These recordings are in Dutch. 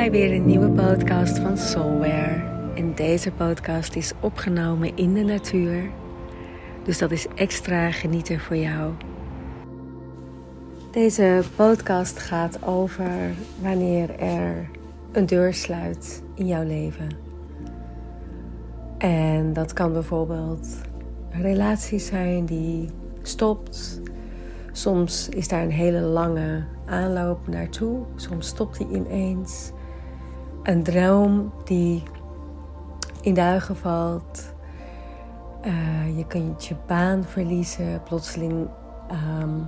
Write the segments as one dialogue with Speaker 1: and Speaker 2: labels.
Speaker 1: bij weer een nieuwe podcast van Soulware. En deze podcast is opgenomen in de natuur. Dus dat is extra genieten voor jou. Deze podcast gaat over wanneer er een deur sluit in jouw leven. En dat kan bijvoorbeeld een relatie zijn die stopt. Soms is daar een hele lange aanloop naartoe. Soms stopt die ineens. Een droom die in duigen valt. Uh, je kunt je baan verliezen. Plotseling um,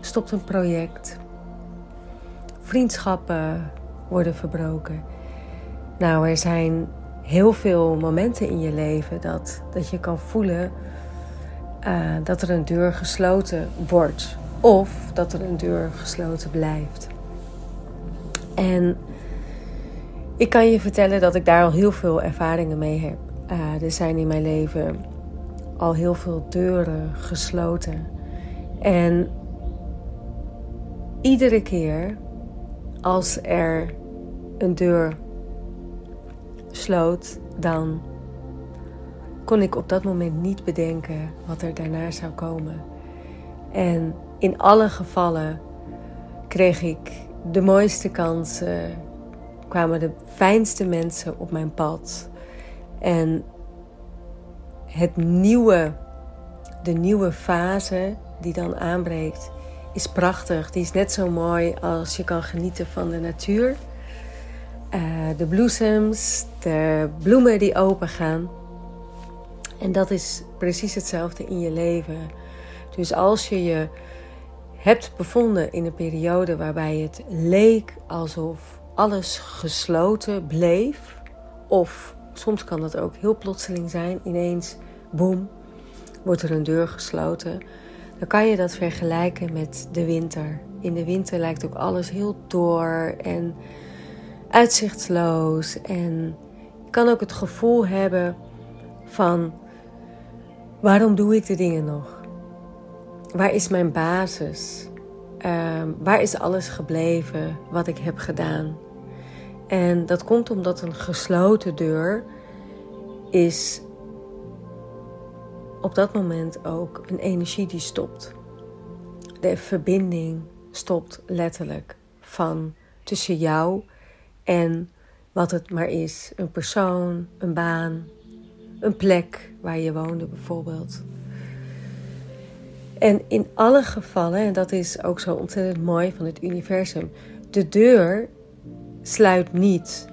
Speaker 1: stopt een project. Vriendschappen worden verbroken. Nou, er zijn heel veel momenten in je leven dat, dat je kan voelen uh, dat er een deur gesloten wordt of dat er een deur gesloten blijft. En ik kan je vertellen dat ik daar al heel veel ervaringen mee heb. Uh, er zijn in mijn leven al heel veel deuren gesloten. En iedere keer als er een deur sloot, dan kon ik op dat moment niet bedenken wat er daarna zou komen. En in alle gevallen kreeg ik de mooiste kansen, kwamen de fijnste mensen op mijn pad. En het nieuwe, de nieuwe fase die dan aanbreekt, is prachtig. Die is net zo mooi als je kan genieten van de natuur. Uh, de bloesems, de bloemen die open gaan. En dat is precies hetzelfde in je leven. Dus als je je hebt bevonden in een periode waarbij het leek alsof alles gesloten bleef, of soms kan dat ook heel plotseling zijn, ineens, boem, wordt er een deur gesloten, dan kan je dat vergelijken met de winter. In de winter lijkt ook alles heel door en uitzichtsloos en je kan ook het gevoel hebben van waarom doe ik de dingen nog? Waar is mijn basis? Um, waar is alles gebleven wat ik heb gedaan? En dat komt omdat een gesloten deur is op dat moment ook een energie die stopt. De verbinding stopt letterlijk van tussen jou en wat het maar is. Een persoon, een baan, een plek waar je woonde bijvoorbeeld. En in alle gevallen, en dat is ook zo ontzettend mooi van het universum, de deur sluit niet.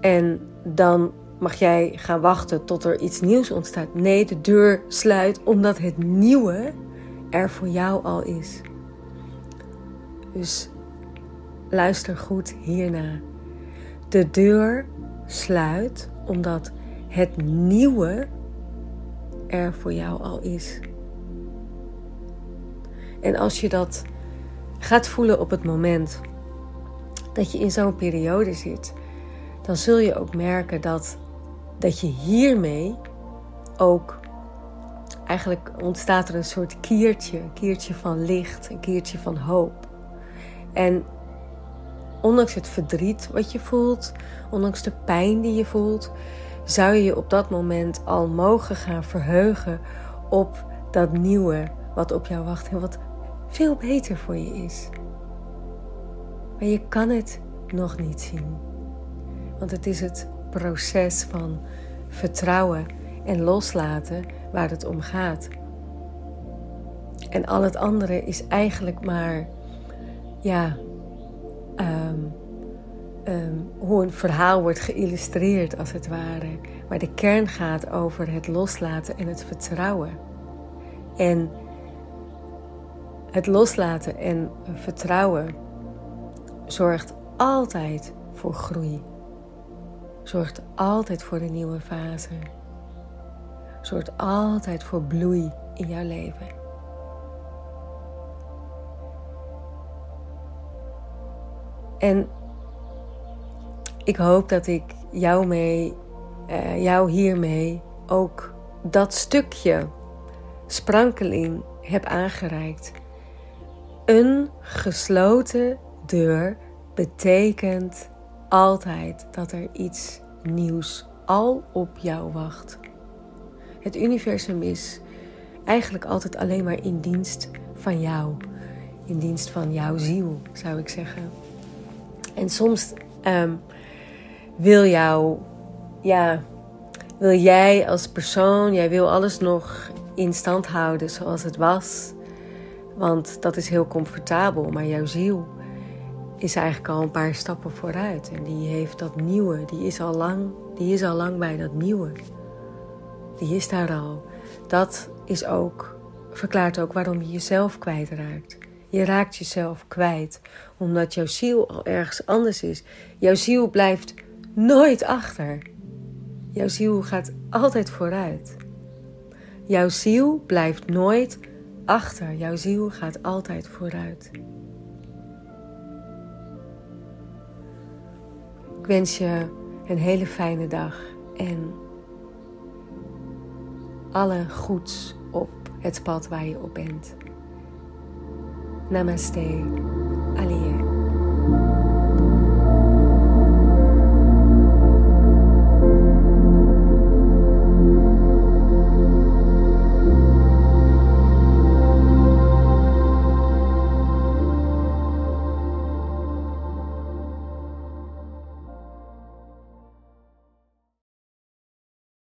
Speaker 1: En dan mag jij gaan wachten tot er iets nieuws ontstaat. Nee, de deur sluit omdat het nieuwe er voor jou al is. Dus luister goed hierna. De deur sluit omdat het nieuwe er voor jou al is. En als je dat gaat voelen op het moment dat je in zo'n periode zit, dan zul je ook merken dat, dat je hiermee ook eigenlijk ontstaat er een soort kiertje, een kiertje van licht, een kiertje van hoop. En ondanks het verdriet wat je voelt, ondanks de pijn die je voelt, zou je je op dat moment al mogen gaan verheugen op dat nieuwe wat op jou wacht en wat veel beter voor je is. Maar je kan het nog niet zien. Want het is het proces van vertrouwen en loslaten waar het om gaat. En al het andere is eigenlijk maar, ja, ehm, ehm, hoe een verhaal wordt geïllustreerd als het ware. Maar de kern gaat over het loslaten en het vertrouwen. En het loslaten en vertrouwen zorgt altijd voor groei. Zorgt altijd voor een nieuwe fase. Zorgt altijd voor bloei in jouw leven. En ik hoop dat ik jou, mee, uh, jou hiermee ook dat stukje sprankeling heb aangereikt een gesloten deur betekent altijd dat er iets nieuws al op jou wacht. Het universum is eigenlijk altijd alleen maar in dienst van jou. In dienst van jouw ziel, zou ik zeggen. En soms ehm, wil jou, ja, wil jij als persoon, jij wil alles nog in stand houden zoals het was. Want dat is heel comfortabel, maar jouw ziel is eigenlijk al een paar stappen vooruit. En die heeft dat nieuwe, die is al lang, die is al lang bij dat nieuwe. Die is daar al. Dat is ook, verklaart ook waarom je jezelf kwijtraakt. Je raakt jezelf kwijt, omdat jouw ziel al ergens anders is. Jouw ziel blijft nooit achter. Jouw ziel gaat altijd vooruit. Jouw ziel blijft nooit achter. Jouw ziel gaat altijd vooruit. Wens je een hele fijne dag en alle goeds op het pad waar je op bent. Namaste. Ali.